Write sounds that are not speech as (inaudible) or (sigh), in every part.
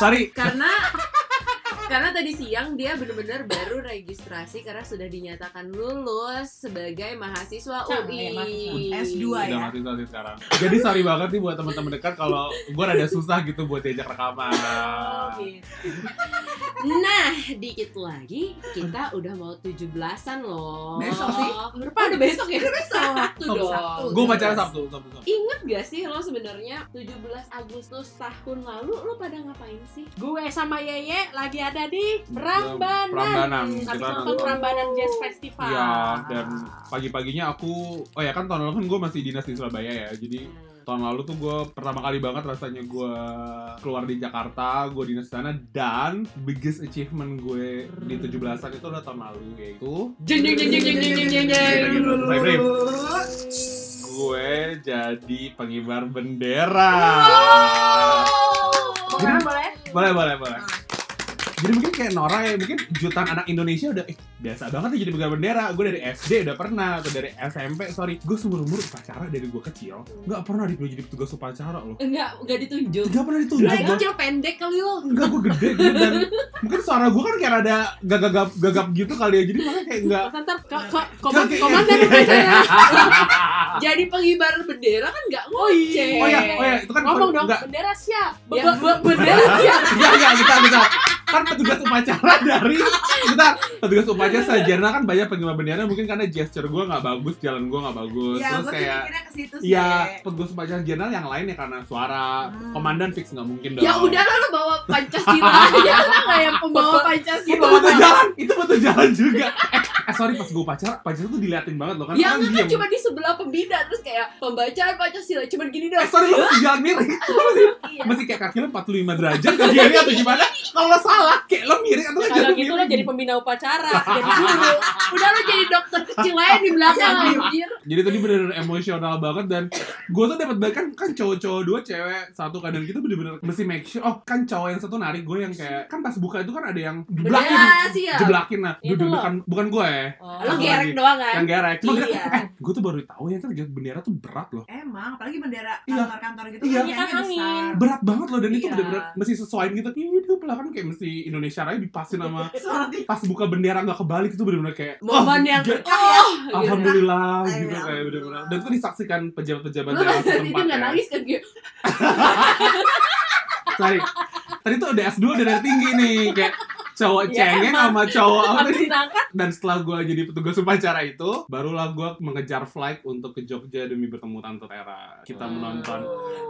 Sorry. Karena karena tadi siang dia bener-bener baru registrasi karena sudah dinyatakan lulus sebagai mahasiswa Cang, UI. ya, mahasiswa. S2 Udah ya. mati sih sekarang. Jadi sorry banget nih buat teman-teman dekat kalau gue rada susah gitu buat diajak rekaman. Oh, gitu. Nah, dikit lagi kita udah mau 17-an loh. Besok sih. Berapa ada besok ya? Besok. Sabtu dong. Sabtu. Gue pacaran Sabtu, Sabtu, Sabtu. Ingat gak sih lo sebenarnya 17 Agustus tahun lalu lo pada ngapain sih? Gue sama Yeye lagi ada di Prambanan. Prambanan. Habis Kita nonton. Prambanan Jazz Festival. Iya, dan pagi-paginya aku, oh ya kan tahun lalu kan gue masih dinas di Surabaya ya, jadi tahun lalu tuh gue pertama kali banget rasanya gue keluar di Jakarta, gue dinas di sana dan biggest achievement gue di 17-an itu adalah tahun lalu yaitu Jeng jeng jeng jeng jeng jeng jeng jeng gue jadi pengibar bendera. Boleh, boleh. Boleh, boleh, boleh. Jadi mungkin kayak Nora ya, mungkin jutaan anak Indonesia udah eh, biasa banget nih jadi pengibar bendera. Gue dari SD udah pernah, atau dari SMP, sorry. Gue seumur umur upacara dari gue kecil, nggak pernah dipilih jadi petugas upacara loh. Enggak, enggak ditunjuk. Nggak pernah ditunjuk gue. kecil pendek kali lo. Enggak, gue gede gitu dan mungkin suara gue kan kayak ada gagap gagap gitu kali ya. Jadi makanya kayak enggak Ntar komandan kayak- upacara. (laughs) Jadi pengibar bendera kan enggak ngoceh. Oh ya, oh ya, itu kan Ngomong dong, bendera siap. Ya, Be- be- Bendera (laughs) siap. Enggak, enggak, bentar, bentar. Kan petugas upacara dari bentar, petugas upacara sarjana kan banyak pengibar bendera mungkin karena gesture gue nggak bagus, jalan gue nggak bagus. Ya, Terus gue kayak. Iya, petugas upacara jenderal yang lain ya karena suara Hmm. komandan fix nggak mungkin dong. Ya udah lah lo bawa Pancasila aja lah kayak pembawa Itu Pancasila. butuh jalan, itu butuh jalan juga. (laughs) Eh, eh sorry pas gue upacara, Pancasila tuh diliatin banget loh kan. Ya kan kan cuma di sebelah pembina terus kayak pembacaan Pancasila cuman gini Eh doang. sorry lo masih jalan miring. (laughs) Masih, Iya. masih kayak kaki lo 45 derajat ke kiri atau gimana? Kalau lo salah, kayak lo miring atau Kalau gitu lo jadi pembina upacara, jadi guru. Udah lo jadi dokter kecil aja di belakang anjir. Jadi tadi bener-bener emosional banget dan gue tuh dapat kan kan cowok-cowok dua cewek satu kadang kita bener-bener mesti make sure oh kan cowok yang satu narik gue yang kayak kan pas buka itu kan ada yang jeblakin Bendera sih ya. jeblakin nah bukan bukan gue ya Oh. Lo gerek lagi. doang kan? yang gerek cuma Iya. gerek, eh gue tuh baru tahu ya kan bendera tuh berat loh Emang, apalagi bendera Iya. kantor-kantor gitu Iya. kan Kan yang angin. besar. berat banget loh dan itu Iya. bener-bener mesti sesuaiin gitu hidup lah kan kayak mesti Indonesia Raya dipasin sama (laughs) pas buka bendera nggak kebalik itu bener-bener kayak Momen yang ja- oh, gitu. Alhamdulillah Ayo, gitu ya kayak bener-bener dan itu disaksikan pejabat-pejabat daerah dia setempat nggak ya nangis kan gitu. (laughs) Sorry. Tadi tuh udah S2 udah dari tinggi nih kayak cowok Ya, cengeng emang. sama cowok apa diangkat, Dan setelah gue jadi petugas upacara itu, barulah gue mengejar flight untuk ke Jogja demi bertemu Tante Tera. Kita menonton.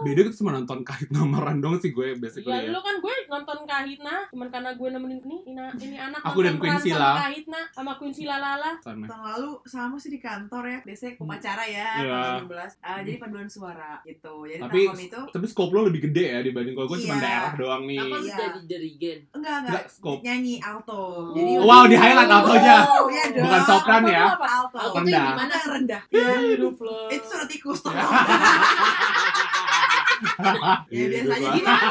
Beda itu cuma nonton kait nomoran dong sih gue basically Ya ya. lu kan gue nonton Kahitna, cuman karena gue nemenin nih, ini, ini anak Aku dan sama Sila. Kahitna sama Queen Sila Lala. Tahun lalu sama sih di kantor ya biasanya upacara ya tanggal 16 Ah, jadi paduan suara gitu jadi Tapi itu tapi scope lo lebih gede ya dibanding kalau gue cuma Iya. daerah doang nih. Apa lu Iya. jadi dirigen? enggak enggak Enggak, nyanyi alto Oh. jadi Wow, di highlight altonya. oh, iya dong. Bukan sopran ya. alto Aku tuh Rendah. yang gimana? Mana rendah Iya. Hidup lo. itu suara tikus tuh Ya. (laughs) Ya, biasanya Hidup gimana?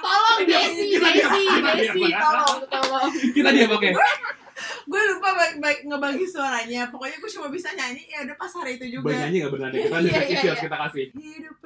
Tolong Desi, Kita Desi, kita Desi, tolong, tolong. Kita dia pakai. gue lupa baik baik ngebagi suaranya pokoknya gue cuma bisa nyanyi ya udah pas hari itu juga Boleh nyanyi nggak bernada? Kita Iya, ada iya, harus iya. kita kasih. hiduplah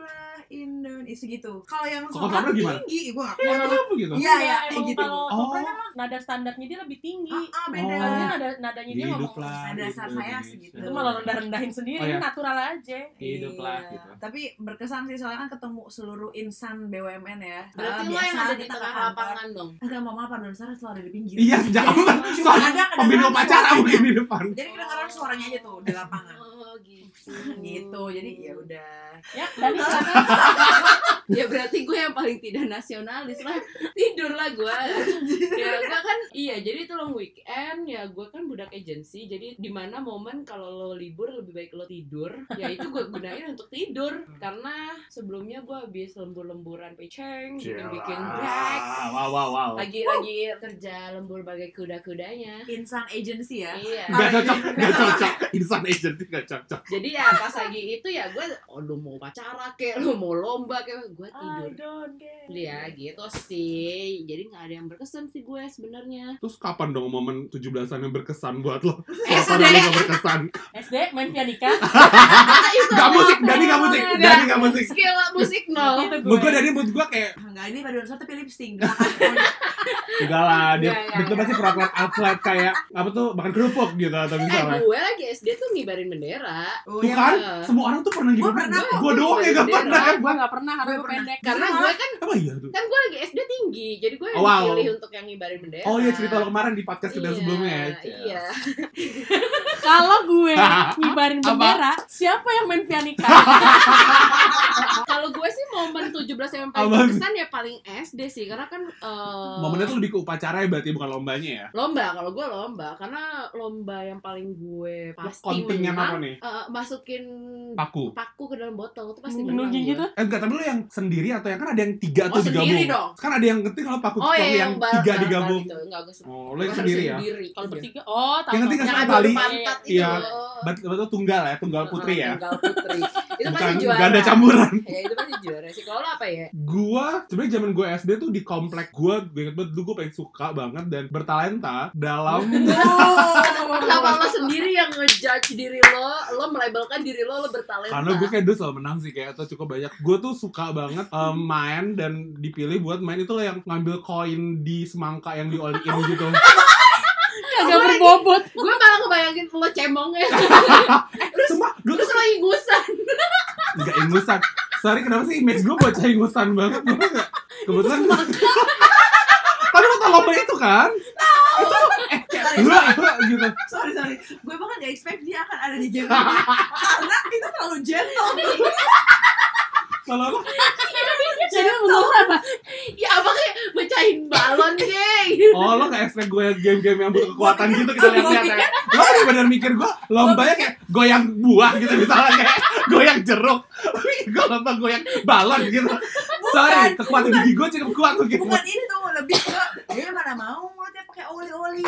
Indonesia gitu kalau yang Kok sopran sopran gimana? tinggi gue gak Ya, kuat Apa gitu? Iya, iya, kayak gitu. Kalau Oh. sopran emang nada standarnya dia lebih tinggi. ah, ah, beda Karena nada nadanya dia ngomong. Ada dasar saya Indonesia. segitu. itu malah rendah-rendahin sendiri, Oh, iya. natural aja. Hiduplah Iya. gitu. Tapi berkesan sih soalnya kan ketemu seluruh insan BUMN ya. Berarti Ah, lo yang biasa ada di tengah lapangan dong. Enggak mau apa paduan suara selalu ada di pinggir. Iya, cuma Soalnya pembina upacara suaranya. mungkin di depan. Jadi kedengaran suaranya aja tuh di lapangan. Oh gitu. gitu. Jadi ya udah. Ya. (laughs) (laughs) ya berarti gue yang paling tidak nasionalis lah tidur lah gue (laughs) ya gue kan iya jadi itu long weekend ya gue kan budak agency jadi di mana momen kalau lo libur lebih baik lo tidur ya itu gue gunain untuk tidur karena sebelumnya gue habis lembur-lemburan peceng bikin bikin break Wow, wow, wow. lagi lagi kerja lembur bagai kuda-kudanya Insan agency ya. iya Gak cocok, gak cocok. Insan agency gak cocok. jadi ya pas lagi itu ya gue oh lu mau pacara kayak lu mau lomba kayak gue tidur I don't care. Iya gitu sih. Jadi nggak ada yang berkesan sih gue sebenarnya. Terus kapan dong momen 17-an yang berkesan buat lo? Eh, Kapan lu gak berkesan? SD main pianika. (laughs) Gak musik, Dani gak musik, Dani gak musik. Skill musik nol. Itu gue. Dani buat gue kayak Enggak, ini paduan suara tapi lipstick. Gerakan Enggak lah, dia Iya, iya, itu iya. pasti peraturan atlet kayak apa tuh makan kerupuk gitu atau Eh misalnya. gue lagi SD tuh ngibarin bendera Oh, Tuh iya, kan, Iya. semua orang tuh pernah kok. Gue doang ya gak pernah. gue gak pernah karena Gue gue pernah. pendek Karena gue kan Apa iya tuh? kan gue lagi SD tinggi, jadi gue yang Oh, wow. dipilih untuk yang ngibarin bendera. Oh iya cerita lo kemarin di podcast kita Iya, sebelumnya ya. Iya. (laughs) kalau gue (laughs) ngibarin Apa? bendera siapa yang main pianika (laughs) Kalau gue sih momen 17 yang paling berkesan ya paling SD sih, karena kan eh, Momennya tuh lebih ke upacara ya berarti bukan lombanya ya. lomba kalau gue lomba karena lomba yang paling gue pasti menang apa nih? eh, masukin Paku. paku ke dalam botol itu pasti menang gitu Eh enggak, tapi lo yang sendiri atau yang kan ada yang tiga Oh, tuh digabung. sendiri dong. Kan ada yang penting kalau paku Oh yang, iya yang yang tiga digabung. bal itu. Enggak, gue Oh, lo gue yang sendiri ya? sendiri. kalau Iya. bertiga oh tahu Yang satu adu tali. Iya. loh. Bat- Betul tunggal ya, tunggal putri ya. Tunggal putri. itu Bukan pasti juara. ganda campuran. (laughs) Ya itu pasti juara sih. Kalau apa ya? Gua sebenarnya zaman gue SD tuh di komplek gua, gue inget banget dulu gue paling suka banget dan bertalenta dalam Oh. (laughs) (laughs) Kenapa lo sendiri yang ngejudge diri lo, lo melabelkan diri lo lo bertalenta. karena gue kayak dulu selalu menang sih kayak atau cukup banyak. Gue tuh suka banget em, main dan dipilih buat main itu loh yang ngambil koin di semangka yang dioliin (laughs) gitu. kagak berbobot gue malah ngebayangin lo cemongnya (laughs) Sumpah, dulu terus tuh lo ingusan nggak ingusan. Sorry kenapa sih image gue bocah ingusan banget gue nggak kebetulan. (laughs) Tapi lo tau lomba itu kan? Itu eh gua, gua gitu. sorry sorry gue bahkan gak expect dia akan ada di game ini karena itu terlalu gentle Kalau lo jadi menurut apa ya apa kayak mecahin balon kayak Oh lo gak expect gue game-game yang butuh kekuatan gitu kita lihat-lihat ya. Lo bener-bener mikir gue lombanya kayak goyang buah gitu misalnya kayak goyang jeruk. Gue lomba goyang balon gitu. Sorry, kekuatan gigi gue cukup kuat gitu bukan itu lebih ke dia mana mau oli-oli.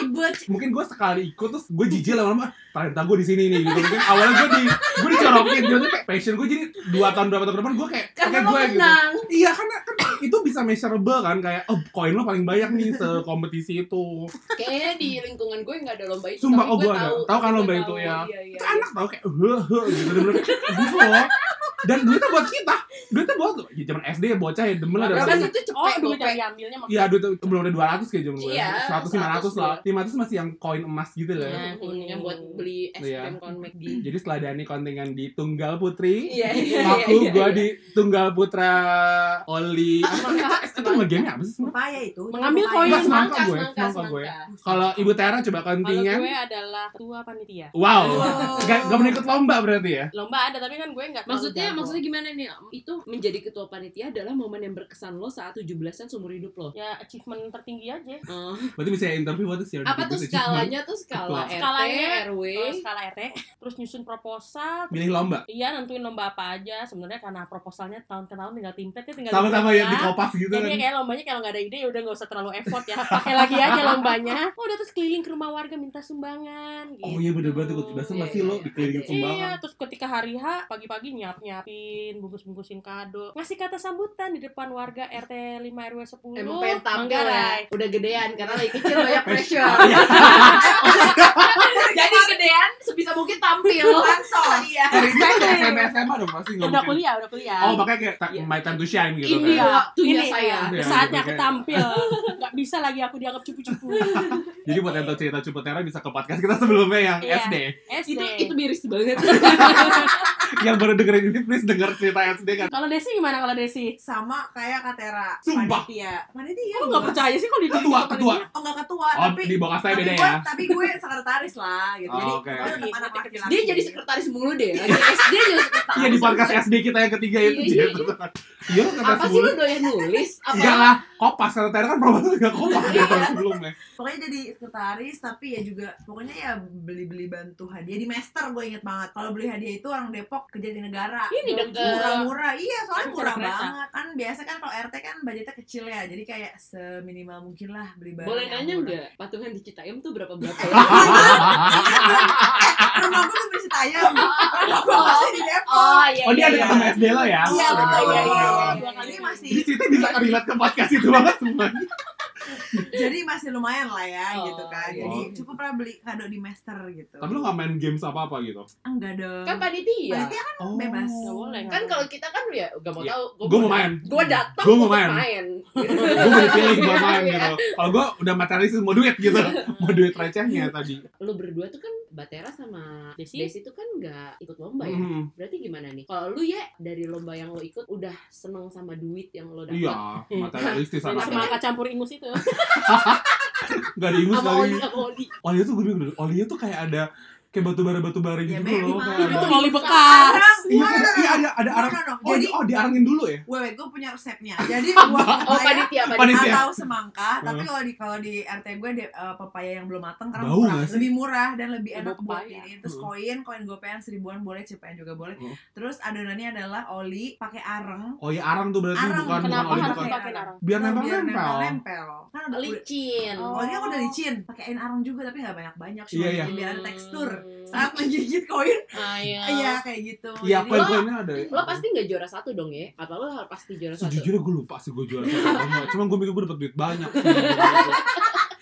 Ribet Mungkin gue sekali ikut terus gue jijik lama-lama Talenta gue di sini nih gitu Mungkin awalnya gue di gue dicorokin gitu kayak passion gue jadi dua tahun berapa tahun depan gue kayak karena kayak gue gitu. Iya karena kan itu bisa measurable kan kayak oh koin lo paling banyak nih sekompetisi itu. Kayaknya di lingkungan gue nggak ada lomba itu Sumpah, tapi oh, gue tahu. Tahu kan lomba tahu. itu ya? iya, iya, itu anak tau kayak heh heh gitu bener-bener. Gitu loh. Dan duitnya buat kita. Duitnya buat lo. Ya zaman SD ya bocah ya demen lah berapa sih? itu cepet oh duit gopek. yang diambilnya maksudnya Iya, duit belum ada 200 kayak zaman gue. Iya, 100 500 lah. 500 masih yang koin emas gitu loh. Iya. Hmm, yang buat beli es Iya. krim kon McD Jadi setelah Dani kontingen di Tunggal Putri, iya iya aku iya, gua iya. di Tunggal Putra Oli. Apa namanya? itu ngegame apa sih sebenarnya? Papaya itu Mengambil koin. Enggak, semangka Semangka, gue, semangka, semangka gue. Kalau Ibu Tera coba kalau kontingen. gue adalah ketua panitia Wow. Gak, gak pernah ikut lomba berarti ya? lomba ada tapi kan gue nggak terlalu Maksudnya jago. maksudnya gimana nih? Itu menjadi ketua panitia adalah momen yang berkesan lo saat 17-an seumur hidup lo. ya achievement tertinggi aja Eh, Berarti bisa interview what is your apa tuh achievement? skalanya tuh skala RT, Skalanya, RW. Oh, skala RT terus nyusun proposal Milih lomba. iya nentuin lomba apa aja sebenarnya karena proposalnya tahun ke tahun tinggal template ya tinggal Sama-sama ya di kopas gitu jadi kan. kayak lombanya kalau nggak ada ide ya udah nggak usah terlalu effort ya pakai lagi aja lombanya oh udah terus keliling ke rumah warga minta sumbangan gitu Oh iya bener banget ikut biasa Iya, iya, lo iya. dikelilingin Iya, sumbangan. Iya, terus ketika hari H pagi-pagi nyiap nyiapin, bungkus bungkusin kado, ngasih kata sambutan di depan warga RT 5 RW 10 Emang pengen tampil ya. Udah gedean karena lagi kecil banyak pressure. Iya. (laughs) Jadi gedean sebisa mungkin tampil. Iya. Dari itu kan SMA SMA dong pasti Udah ngomongin. kuliah, udah kuliah. Oh makanya kayak Iya. my time to shine gitu Ini kan. waktunya Ini, saya. Iya, saatnya aku tampil. (laughs) Nggak bisa lagi aku dianggap cupu-cupu. (laughs) Jadi buat yang tahu cerita Cupu Tera bisa ke podcast kita sebelumnya yang Iya. SD. SD. Itu itu miris banget. Yang baru dengerin ini please denger cerita SD kan. Kalau Desi gimana kalau Desi? sama kayak Katera Sumpah. panitia panitia Kamu nggak gua. percaya sih kalau di Ketua, ketua. oh nggak ketua Oh, tapi di bawah saya tapi beda gue, ya. tapi gue sekretaris lah gitu Oh, jadi oke. gue tetap anak laki-laki Dia jadi sekretaris mulu deh. Lagi SD jadi sekretaris. Iya di podcast SD kita yang ketiga itu Iya, iya, gitu. Iya Apa sih lu doyan nulis? Apa? Enggak lah, kopas Tera kan promosi juga kopas dia tahun sebelumnya. pokoknya jadi sekretaris tapi ya juga pokoknya ya beli-beli bantu hadiah di Master gue inget banget kalau beli hadiah itu orang Depok kerja di negara Ini deket. murah-murah iya soalnya murah banget kan biasa kan kalau RT kan budgetnya kecil ya jadi kayak seminimal mungkin lah beli barang Boleh yang nanya enggak? Patungan di Citayam tuh berapa berapa? (laughs) rumah gue tuh bisa tayang rumah gue masih di Depok Oh iya. Oh dia ada iya. ketemu SD lo ya? Iya, Oh, betul. iya, iya, iya. Ini masih Jadi cerita bisa relate ke podcast itu banget semuanya. jadi masih lumayan lah ya Oh, gitu kan iya. jadi Oh. cukup lah beli kado di master gitu Tapi lu gak main games apa-apa gitu? enggak dong kan panitia Panitia kan Oh. bebas Nggak boleh. nggak kan kalau kita kan ya gak mau Iya. tahu Gua mau main. gue datang Gua mau main gue mau dipilih gue main gitu. Kalau gue udah materialistis mau duit gitu, mau duit recehnya tadi. lu berdua tuh kan Batera sama Desi? Desi tuh kan nggak ikut lomba ya Hmm, berarti gimana nih kalau lu ya dari lomba yang lo ikut udah seneng sama duit yang lo dapat iya, materialistis anaknya. semangka campur ingus itu. (laughs) Gak diingus sama kali. Oli sama Oli Olinya tuh gue bingung. Olinya tuh kayak ada kayak batu bara batu bara Ya, gitu loh. memang. Kayak Itu ada- oli bekas. Iya, ada, iya ada ada No, arang. no, no. Oh, Jadi di- oh diarangin dulu ya? wewe gue punya resepnya (laughs) jadi buah oh panitia panitia atau semangka tapi kalau di kalau di RT gue de, eh, pepaya yang belum mateng karena Bau murah sih? lebih murah dan lebih enak buat ini terus koin koin gopean seribuan boleh cepean juga boleh terus adonannya adalah oli pakai areng Oh iya arang tuh berarti Arang. bukan bukan Kenapa oli harus bukan. pakai arang? Biar nempel nempel. nempel kan udah udah- licin Oh. Olinya udah licin, pakein arang juga tapi nggak banyak banyak cuma Iya, iya. biar ada tekstur. Hmm. Saat menggigit koin, Ah, iya. iya kayak gitu. Iya, Jadi- koin-koinnya ada. ya. lo pasti nggak juara satu dong ya atau lo harus pasti juara satu Sejujurnya gue lupa sih gue juara satu. Cuma gue mikir gue dapet duit banyak. (laughs)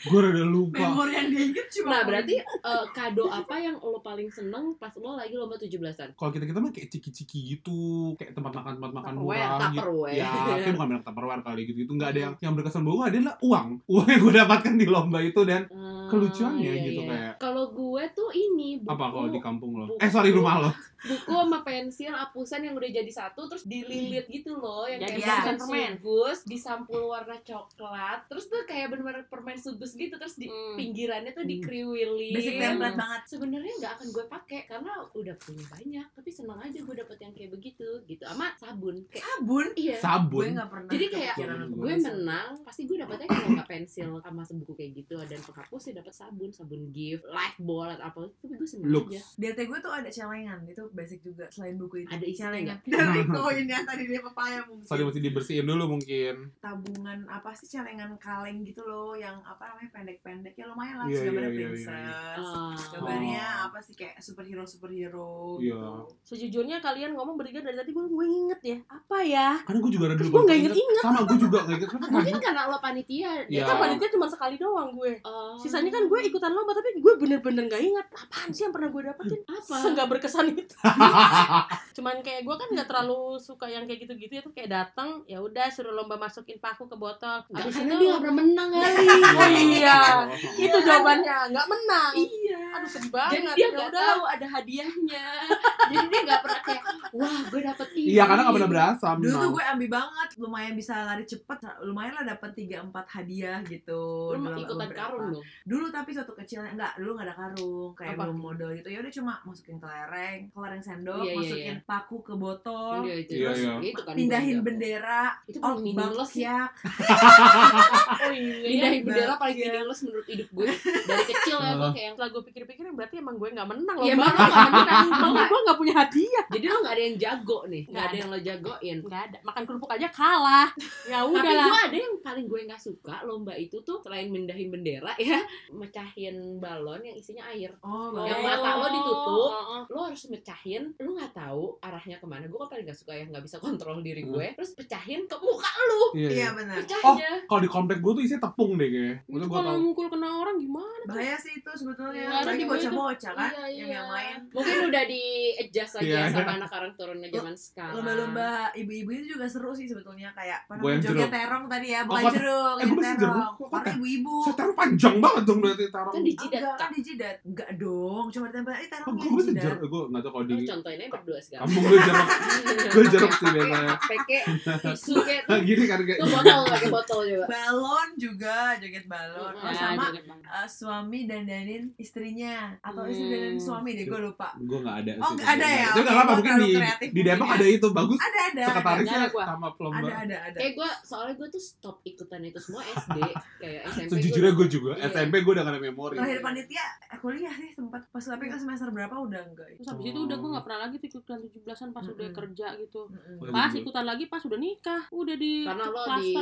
gue rada lupa. memori yang dia inget cuma nah berarti eh, kado apa yang lo paling seneng pas lo lagi lomba 17-an Kalau kita kita mah kayak ciki-ciki gitu, kayak tempat makan tempat makan murah gitu. Ya, tapi bukan bilang tupperware kali gitu. Itu nggak ada yang yang berkesan bahwa adalah uang. Uang yang gue dapatkan di lomba itu dan Ah, kelucuannya iya, gitu iya. kayak kalau gue tuh ini buku apa kalau di kampung lo? buku- Eh sorry rumah lo. buku sama pensil apusan yang udah jadi satu terus dililit gitu loh yang Jadi kayak ya. permen permen. sugus disampul warna coklat terus tuh kayak bener-bener permen sugus gitu terus di Hmm. pinggirannya tuh Hmm. dikriwilin basic template banget. sebenarnya nggak akan gue pakai karena udah punya banyak tapi senang aja gue dapet yang kayak begitu gitu sama sabun kayak Sabun, iya gue Sabun. nggak pernah. Jadi kayak gue menang pasti gue dapetnya kalau nggak pensil sama sebuku kayak gitu dan penghapus sih dapat sabun sabun gift life ball atau apa tapi gue seneng Lux. aja Di RT gue tuh ada celengan, itu basic juga selain buku itu. Ada celengan. (laughs) Dari koin yang tadi dia papaya mungkin. Sorry masih dibersihin dulu mungkin. Tabungan apa sih celengan kaleng gitu loh, yang apa namanya pendek-pendek ya lumayan lah. Iya, Terus gambarnya iya, iya, iya, princess. Ah. Gambarnya apa sih kayak superhero superhero Iya. gitu. Sejujurnya kalian ngomong bertiga dari tadi gue gue inget ya. Apa ya? Karena gue juga ada dulu. gue nggak inget-inget. Sama gue juga nggak inget. Mungkin kan? karena lo panitia Iya. Kan panitia cuma sekali doang gue. Oh. Sisanya kan gue ikutan lomba tapi gue bener-bener gak ingat apaan sih yang pernah gue dapetin. apa Seenggak berkesan itu. (laughs) Cuman kayak gue kan nggak terlalu suka yang kayak gitu-gitu ya tuh kayak datang ya udah suruh lomba masukin paku ke botol. Nggak, Habis karena itu dia nggak pernah menang kali Oh iya. Oh. (laughs) itu jawabannya nggak menang. iya Aduh sedih banget. jadi dia Ya nggak udah. tahu ada hadiahnya (laughs) jadi dia nggak pernah kayak wah gue dapet ini Iya karena nggak pernah berasa. Dulu tuh gue ambil banget, lumayan bisa lari cepet, lumayan lah dapat 3 4 hadiah gitu. lu ikutan karung dong Dulu tapi suatu kecilnya enggak, dulu enggak ada karung, kayak Apa? belum modal gitu. Ya udah cuma masukin ke lereng, ke lereng sendok, Iya, iya, masukin paku ke botol, Iya, itu Iya, terus iya. itu kan pindahin bendera, itu oh paling sih bakyak. (laughs) Oh iya. pindahin bendera paling Iya. Meaningless menurut hidup gue dari kecil ya gue kayak yang Setelah gue pikir-pikir berarti emang gue nggak menang ya lomba. emang lo gak menang (laughs) Emang gue nggak punya hadiah. jadi lo gak ada yang jago nih Nggak gak ada ada. yang lo jagoin Nggak ada. Makan kerupuk aja kalah. Ya tapi udah lah. gue ada yang paling gue nggak suka lomba itu tuh selain mindahin bendera ya mecahin balon yang isinya air Oh, Yang mata lo ditutup. Lo harus mecahin lo nggak tahu arahnya ke mana gue kan paling gak suka ya nggak bisa kontrol diri gue terus pecahin ke muka lo Iya. iya. Iya benar. pecahnya Kalau di komplek gue tuh isinya tepung deh kayaknya. Gue kalau mukul kena orang gimana? Bahaya sih itu sebetulnya. Ada Lagi itu. bocah-bocah kan Iya, yang iya. yang main. mungkin udah di adjust aja Iya. sama anak karang turunnya zaman sekarang Lomba-lomba ibu-ibu itu juga seru sih sebetulnya kayak apa joget jeruk. terong tadi ya, Oh, bukan kok- jeruk, eh, yang jeruk. terong. Karena kata- ibu-ibu. Saya taruh panjang banget dong berarti taruh. kan di jidat Enggak, kan di jidat. Enggak dong, cuma ditempel eh Oh, terongnya bisa jidat. jeruk. Gue nggak tahu kalau di aja berdua sekarang kampung gue jeruk. (laughs) Gue jeruk sih biasanya. pakai tisu kayak (laughs) gini kan kayak. tuh botol pakai botol juga Balon juga, joget balon. Oh, Ya, sama eh, suami dandanin istrinya atau istri Hmm. dandanin suami deh, gue lupa. Gue nggak ada Oh, sih. nggak ada ya? Itu nggak Oke, apa gua mungkin di kreatif di Depok ada itu bagus. Ada ada. Sekretarisnya sama Ada pelomba. ada ada. ada. kayak gue soalnya gue tuh stop ikutan itu semua SD kayak SMP Sejujurnya gue juga. Iya. SMP gue udah gak ada memori. Terakhir panitia eh, kuliah sih sempat pas tapi ke semester berapa udah enggak. Terus habis itu udah gue nggak pernah lagi tuh ikutan 17-an pas udah kerja gitu. Oh, Pas gitu. ikutan lagi pas udah nikah, udah di karena lo di.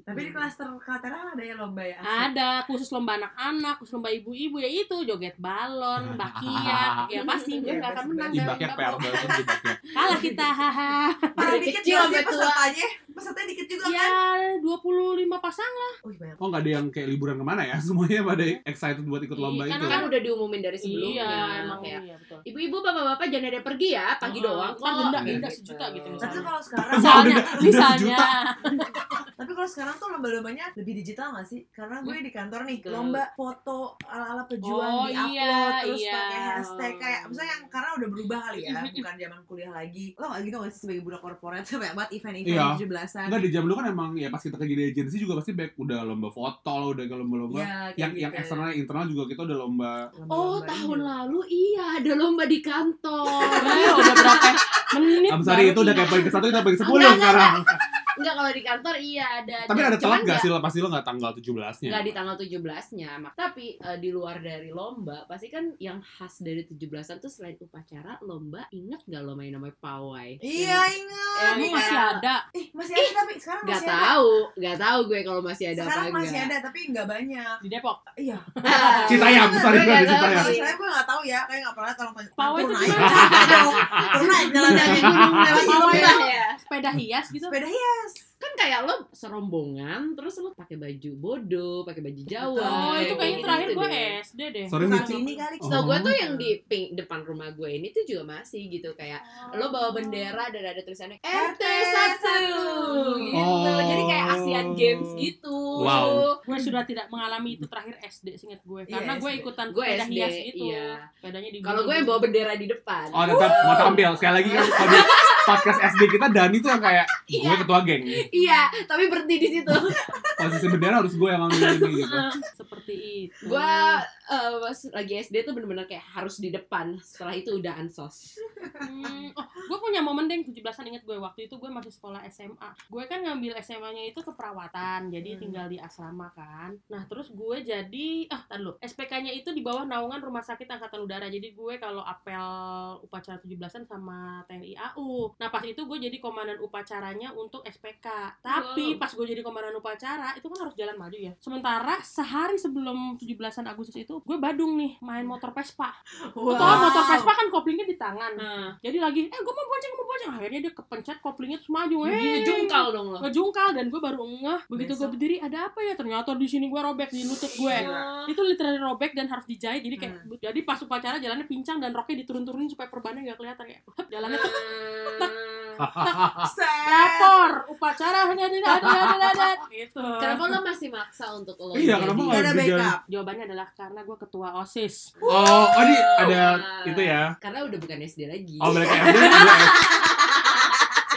Tapi di klaster Kaltera ada ya lomba ya? asik. Ada, khusus lomba anak-anak, khusus lomba ibu-ibu ya itu joget balon, bakiak, (laughs) ya pasti gue nggak akan menang. Per mau. banget ibaknya. Kalah kita, haha. Dari dikit kecil juga sampai pesertanya. Pesertanya dikit juga 25 pasang Oh, iya, banyak. Oh nggak ada yang kayak liburan ke mana ya? (laughs) Semuanya pada excited buat ikut lomba Iya, itu. kan udah diumumin dari sebelumnya Iya, emang kayak iya betul. ibu-ibu bapak-bapak jangan ada pergi ya pagi Oh, doang kok denda, Gitu. denda sejuta gitu Tapi kalau sekarang Misalnya, misalnya. (laughs) Tapi kalau sekarang tuh lomba-lombanya lebih digital gak sih? Karena gue di kantor nih, lomba foto ala-ala pejuang Oh, di-upload iya, terus iya. pakai hashtag kayak misalnya yang karena udah berubah kali ya, (laughs) bukan zaman kuliah lagi. Lo gak gitu gak sih sebagai budak korporat banyak banget event-event Iya. 17-an. Enggak di jam dulu kan emang ya pas kita kerja di agensi juga pasti back udah lomba foto lah udah ke lomba-lomba. Iya, kayak yang gitu. yang eksternal internal juga kita udah lomba. Oh Lomba-lomba tahun ini. lalu iya ada lomba di kantor. Eh, (laughs) udah berapa? Menit I'm sorry itu udah kayak poin ke satu kita poin ke sepuluh sekarang enggak kalau di kantor iya ada tapi ada telat gak sih lo pasti lo gak tanggal 17 nya nggak di tanggal 17-nya Mak- tapi eh, di luar dari lomba pasti kan yang khas dari 17-an tuh selain upacara lomba inget gak lo main namanya pawai Iya, ingat. Yang Ini masih ada. Ih, masih ada tapi sekarang Gak masih ada. tahu, gak tahu gue kalau masih ada Sekarang apa masih enggak. ada tapi nggak banyak. di Depok. Iya. (laughs) Citayam, sorry Gue di Citayam. Saya gue nggak tahu ya, kayak nggak pernah tolong tanya. Pawai itu naik. Turun naik jalan kaki gunung lewat Pawai ya. Sepeda hias gitu. Sepeda hias. días. Kan kayak lo serombongan terus lo pakai baju bodoh, pakai baju Jawa. Oh, itu kayaknya gitu terakhir gue deh. SD deh. Sorry, Saat ini kali. Oh. So gue tuh yang di ping, depan rumah gue ini tuh juga masih gitu kayak lo bawa bendera dan ada tulisannya RT 1 gitu. Oh. Jadi kayak Asian Games gitu. Wow. Gue sudah tidak mengalami itu terakhir SD seingat gue Iya, karena gue SD. ikutan Gue sepeda SD, hias gitu. iya. Sepedanya di Kalau gue yang bawa bendera di depan. oh tetap mau tampil sekali lagi (laughs) kan podcast SD kita Dani tuh yang kayak gue Iya. ketua geng Iya, tapi berhenti di situ. posisi bendera harus gue yang ngambil ini gitu (laughs) seperti itu. gue eh, pas lagi SD tuh bener-bener kayak harus di depan. Setelah itu udah ansos. Hmm, oh, gue punya momen deh 17-an inget gue waktu itu gue masih sekolah SMA. Gue kan ngambil SMA-nya itu keperawatan, jadi Hmm. tinggal di asrama kan. Nah, terus gue jadi ah, dulu. SPK-nya itu di bawah naungan Rumah Sakit Angkatan Udara. Jadi gue kalau apel upacara 17-an sama TNI AU. Nah, pas itu gue jadi komandan upacaranya untuk SPK. Tapi Wow. pas gue jadi komandan upacara, itu kan harus jalan maju ya. Sementara sehari sebelum 17-an Agustus itu, gue Badung nih main motor Vespa. Wow. Tau motor Vespa kan koplingnya di tangan. Nah, Jadi lagi, eh gue mau bonceng, mau bonceng. Akhirnya dia kepencet koplingnya terus maju. Eh, ngejungkal dong lo. Ngejungkal dan gue baru ngeh. Begitu gue berdiri, ada apa ya? Ternyata di sini gue robek di lutut gue. Gila. Itu literally robek dan harus dijahit. Jadi kayak, Hmm. jadi pas upacara jalannya pincang dan roknya diturun-turunin supaya perbannya nggak kelihatan ya. Jalannya Set. Lapor upacara hanya di ada ada ada gitu. Kenapa lo masih maksa untuk lo Iya, jadi- kenapa Gak nggak ada backup. Jawabannya adalah karena gue ketua osis. oh oh ini ada itu ya Karena udah bukan SD lagi. oh ke SD S-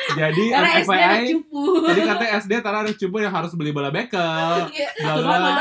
(laughs) jadi Karena FYI cupu. tadi katanya SD Tara ada cupu yang harus beli bola bekel Iya, banget.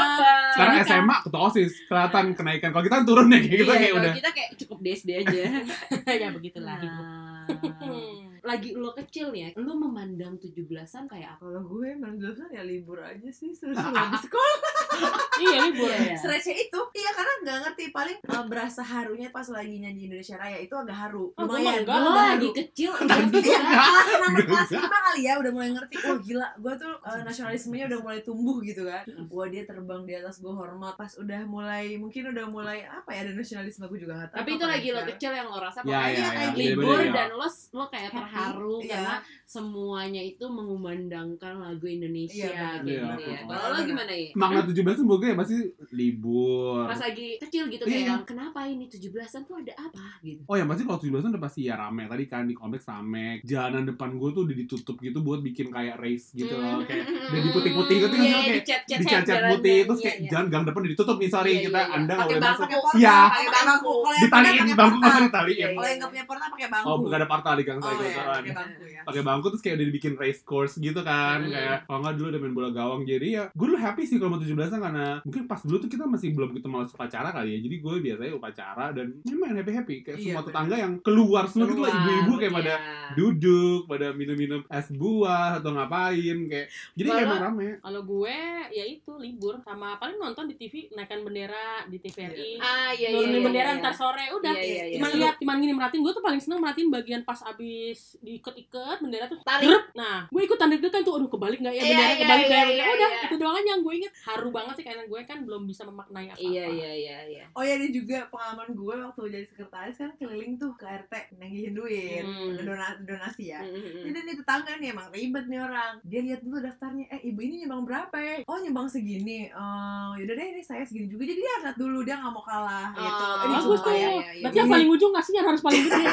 sekarang SMA ketua osis kelihatan kenaikan kalau kita kan turun ya kayak gitu Iya, kayak udah kita kayak cukup di SD aja. (laughs) ya begitulah hidup. Nah, (laughs) lagi lo kecil nih ya, lo memandang 17-an kayak apa? Kalau gue emang jurusan ya libur aja sih (laughs) seru-seru di sekolah. (laughs) iya libur. Iya. Stretchnya itu, iya karena nggak ngerti paling uh, berasa harunya pas lagi nyanyi Indonesia Raya itu agak haru. Oh, Lumayan, enggak. gue lagi kecil Iya, kelas enam kelas lima kali ya udah mulai ngerti. Wah gila, gue tuh uh, nasionalismenya udah mulai tumbuh gitu kan. Wah dia terbang di atas gue hormat. Pas udah mulai, mungkin udah mulai apa ya ada nasionalisme gue juga nggak tahu. Tapi itu apa lagi ya lo kecil yang lo rasa Ya, pokoknya ya, kayak ya, libur ya. dan lo lo kayak terharu iya. karena semuanya itu mengumandangkan lagu Indonesia Iya, gitu ya. Iya. Kalau lo gimana ya? makna 17 tuh gue ya pasti libur Pas lagi kecil gitu Iya. kayak kenapa ini 17-an tuh ada apa gitu. Oh yang pasti kalau 17 udah pasti ya rame Tadi kan di kompleks rame Jalanan depan gue tuh udah ditutup gitu Buat bikin kayak race gitu loh Kayak udah diputih-putih gitu kan Iya, kayak dicat-cat putih Terus kayak Iya, iya. jalan gang depan udah ditutup nih Sorry Iya, kita iya, iya. anda nggak boleh bangku. masuk Iya. pakai bangku. Ditaliin pakai bangku portal. kan ditaliin Iya, Kalau yang nggak punya portal pakai bangku. Oh gak ada portal di gang Oh, saya iya, kebetulan pakai bangku ya. pakai bangku terus kayak udah dibikin race course gitu kan Hmm. kayak kalau nggak dulu udah main bola gawang jadi ya gue dulu happy sih kalau mau 17 karena mungkin pas dulu tuh kita masih belum gitu malas upacara kali ya jadi gue biasanya upacara dan main happy happy kayak Iya, semua bener. tetangga yang keluar semua gitu lah Keluar, ibu-ibu kayak pada iya. duduk pada minum-minum es buah atau ngapain kayak jadi Malah- emang rame Kalau gue ya itu libur sama paling nonton di TV naikkan bendera di TVRI. Ah iya iya. Nurunin iya, bendera iya. ntar sore udah. Iya, iya, iya. Cuman Seru. lihat, cuman gini merhatiin gue tuh paling seneng merhatiin bagian pas abis diikat-ikat bendera tuh Tarik. Nah, gue ikutan deg-degan tuh, aduh kebalik nggak ya Iya, bendera, iya, kebalik nggak ya iya, bendera. iya, Udah, iya. itu doang aja yang gue inget. Haru banget banget sih karena gue kan belum bisa memaknai apa-apa. Iya iya iya iya. Oh ya ini juga pengalaman gue waktu jadi sekretaris kan keliling tuh ke RT nagihin duit, Hmm. donasi, donasi ya. Mm-mm. Jadi nih tetangga nih emang ribet nih orang. Dia lihat dulu daftarnya, eh ibu ini nyumbang berapa ya? Oh nyumbang segini. Eh yaudah deh ini saya segini juga. Jadi dia lihat dulu dia nggak mau kalah gitu. Oh, bagus tuh. iya, iya, iya. Berarti yang paling ujung kasihan harus paling gede.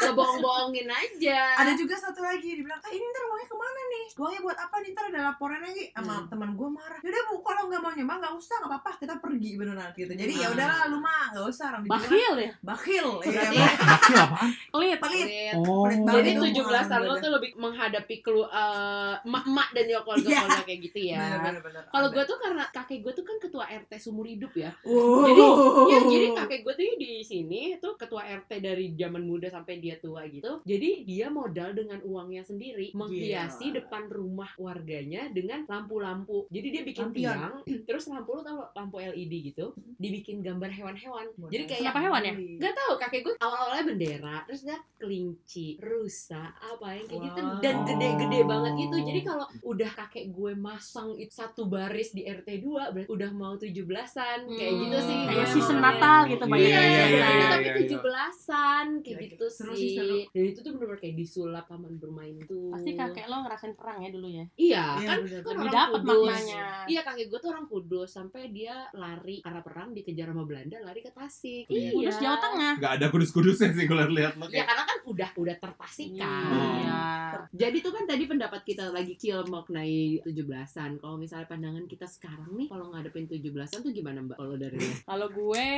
Lo (laughs) bohong-bohongin aja. Ada juga satu lagi dibilang, eh ini ntar uangnya ke mana nih? Uangnya buat apa nih? Ntar ada laporan lagi sama Hmm. teman gue marah. Yaudah bu, kalau nggak mau nyumbang nggak usah, nggak apa-apa. Kita pergi beneran gitu. Jadi ya Ah. udahlah lu mah nggak usah orang dibilang Bakhil ya? bakhil. Iya, Bang. Hasil apaan? Pelit. pelit. Oh. Pelit. Jadi itu 17-an lo pengalaman tuh lebih menghadapi kelu eh, emak-emak dan ya keluarga-keluarga kayak gitu ya. Kalau gue tuh karena kakek gue tuh kan ketua RT seumur hidup ya. Jadi ya jadi kakek gue tuh di sini tuh ketua RT dari zaman muda sampai dia tua gitu. Jadi dia modal dengan uangnya sendiri menghiasi depan rumah warganya dengan lampu-lampu. Jadi dia bikin Lampion. tiang, (clears throat) terus lampu lo tau lampu LED gitu, dibikin gambar hewan-hewan. Jadi kayak Kenapa hewan ya? Gak tahu kakek gue awal-awalnya bendera, terus dia kelinci, rusa, apa yang kayak gitu dan gede-gede banget gitu. Jadi kalau udah kakek gue masang itu satu baris di RT 2 berarti udah mau 17-an kayak Hmm, gitu sih. Kayak season ngeliatnya. Natal gitu Iya, banyak Iya, iya, iya, iya, iya, iya, tapi iya. 17-an kayak Gila, gitu seru sih. seru. Dan itu tuh bener-bener kayak disulap taman bermain tuh. Pasti kakek lo ngerasain perang ya dulu ya. Iya, Iya, kan kan Lebih dapat maknanya. Iya kakek gue tuh orang kudus sampai dia lari karena perang dikejar sama Belanda lari ke Tasik. Iya. Kudus Jawa Tengah. Gak ada kudus-kudusnya sih kalau lihat lo Ya karena kan udah udah terpastikan. Iya. Jadi tuh kan tadi pendapat kita lagi kill mengenai 17-an. Kalau misalnya pandangan kita sekarang nih kalau ngadepin 17-an tuh gimana Mbak kalau dari? (laughs) Kalau gue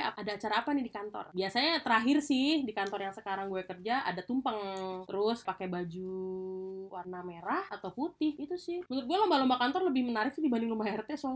ada acara apa nih di kantor? Biasanya terakhir sih di kantor yang sekarang gue kerja ada tumpeng terus pakai baju warna merah atau putih itu sih. Menurut gue lomba-lomba kantor lebih menarik sih dibanding lomba RT soalnya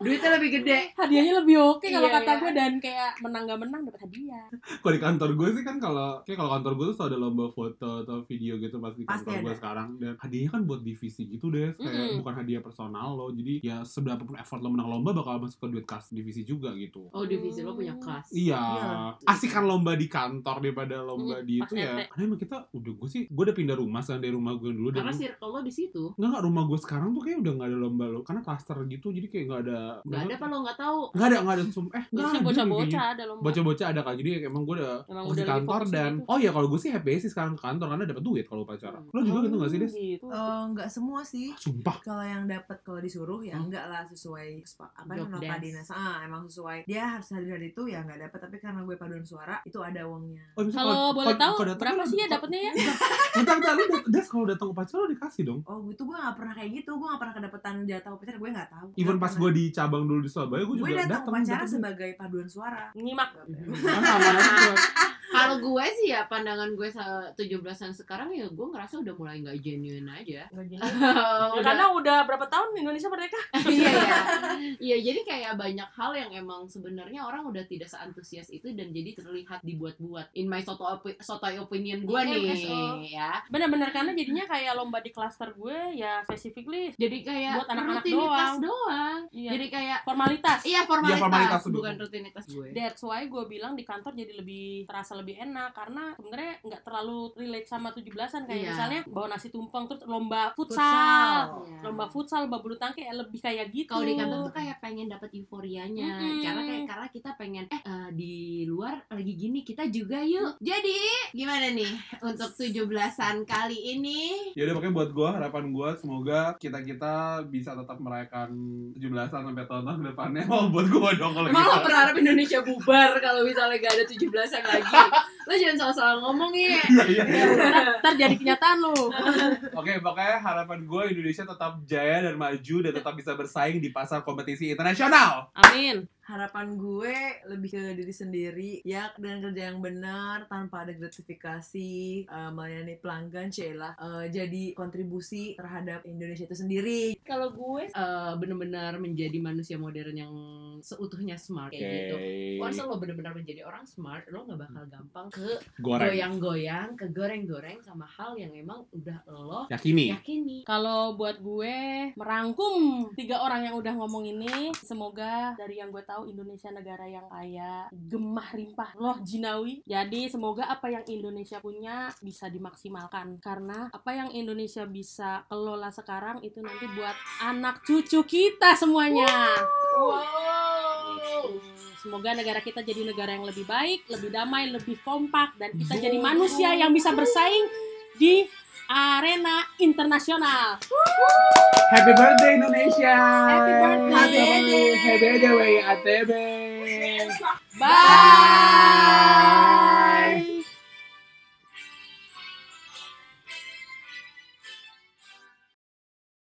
Duitnya lebih gede. hadiahnya lebih oke kalau Iya, kata iya. gue dan kayak menang gak menang dapat hadiah. Kalau di kantor gue sih kan kalau kayak kalau kantor gue tuh selalu ada lomba foto atau video gitu pas di Pasti kantor gue ada. sekarang dan hadiahnya kan buat divisi gitu deh kayak Mm-mm. bukan hadiah personal lo jadi ya seberapa pun effort lo menang lomba bakal masuk ke duit kas divisi juga gitu Oh divisi lo punya kas. Iya, Iya. asik kan lomba di kantor daripada lomba Mm, di itu ya. Karena emang kita udah gue sih, gue udah pindah rumah sekarang dari rumah gue dulu dan Karena circle lo di situ. nggak nggak rumah gue sekarang tuh kayak udah nggak ada lomba lo karena klaster gitu jadi kayak nggak ada Gak ada apa lo nggak tahu. nggak ada nggak ada sum eh nggak ada bocah-bocah ada lomba. bocah-bocah ada kan jadi emang gue udah Emang udah kantor dan gitu. oh iya kalau gue sih happy sih sekarang ke kantor karena dapat duit kalau upacara Hmm. lo juga gitu nggak sih des Gitu. Eh, nggak semua sih. sumpah Kalau yang dapat kalau disuruh ya Hmm. enggak lah sesuai apa nota desk. dinas. Ah, emang sesuai. Dia harus hadir hari itu ya nggak dapat tapi karena gue paduan suara itu ada uangnya. oh, misalnya Kalau boleh tahu berapa kan- sih ya dapatnya ya? bentar bentar lu des kalau datang upacara lo dikasih dong Oh, gitu gue nggak pernah kayak gitu. Gue nggak pernah kedapetan jatah upacara. Gue nggak tahu. even pas gue di cabang dulu di Surabaya gue gue juga datang datang upacara sebagai paduan suara. Nyimak. kan aman aja gue. Sih ya pandangan gue se- 17-an sekarang ya gue ngerasa udah mulai nggak genuine aja. Jadi. (laughs) Udah- Karena udah berapa tahun Indonesia merdeka? (laughs) iya ya iya jadi kayak banyak hal yang emang sebenarnya orang udah tidak seantusias itu dan jadi terlihat dibuat-buat in my soto opi- sotoy opinion gue nih MSO. ya Bener-bener karena jadinya kayak lomba di klaster gue ya specifically jadi kayak Buat anak-anak rutinitas doang. doang, Iya. jadi kayak formalitas. iya formalitas, Iya, formalitas tuh. bukan rutinitas gue That's why gue bilang di kantor jadi lebih terasa lebih enak karena sebenarnya nggak terlalu relate sama 17-an kayak Iya. misalnya bawa nasi tumpeng terus lomba futsal, Futsal. Iya. lomba futsal, lomba bulu tangkis ya lebih kayak gitu. kalau di kantor tuh kayak pengen dapat euforianya Mm-mm. karena kayak karena kita pengen eh eh, di luar lagi gini kita juga yuk jadi gimana nih untuk 17-an kali ini Ya udah pokoknya buat gue harapan gue semoga kita kita bisa tetap merayakan 17-an sampai tahun-tahun depannya. Oh (laughs) buat gue dong kalau Emang lo gitu. berharap Indonesia bubar kalau misalnya gak ada 17-an lagi? (laughs) Lo jangan salah-salah ngomong ya. (laughs) Iya iya. ntar, ntar jadi kenyataan lu. (laughs) Oke pokoknya harapan gue Indonesia tetap jaya dan maju dan tetap bisa bersaing di pasar kompetisi internasional. Amin. Harapan gue lebih ke diri sendiri ya dengan kerja yang benar tanpa ada gratifikasi eh, melayani pelanggan Sheila eh, jadi kontribusi terhadap Indonesia itu sendiri Kalau gue eh, benar-benar menjadi manusia modern yang seutuhnya smart kayak gitu. Once lo benar-benar menjadi orang smart, lo gak bakal gampang ke Goreng. goyang-goyang, ke goreng-goreng sama hal yang emang udah lo Yakini. yakini. Kalau buat gue merangkum tiga orang yang udah ngomong ini, semoga dari yang gue tahu Indonesia negara yang kaya, gemah rimpah loh jinawi. Jadi semoga apa yang Indonesia punya bisa dimaksimalkan karena apa yang Indonesia bisa kelola sekarang itu nanti buat anak cucu kita semuanya. Gitu. Semoga negara kita jadi negara yang lebih baik, lebih damai, lebih kompak, dan kita jadi manusia yang bisa bersaing di Arena Internasional. Happy birthday Indonesia. Happy birthday. Happy birthday. Happy birthday ATB. Bye. Bye.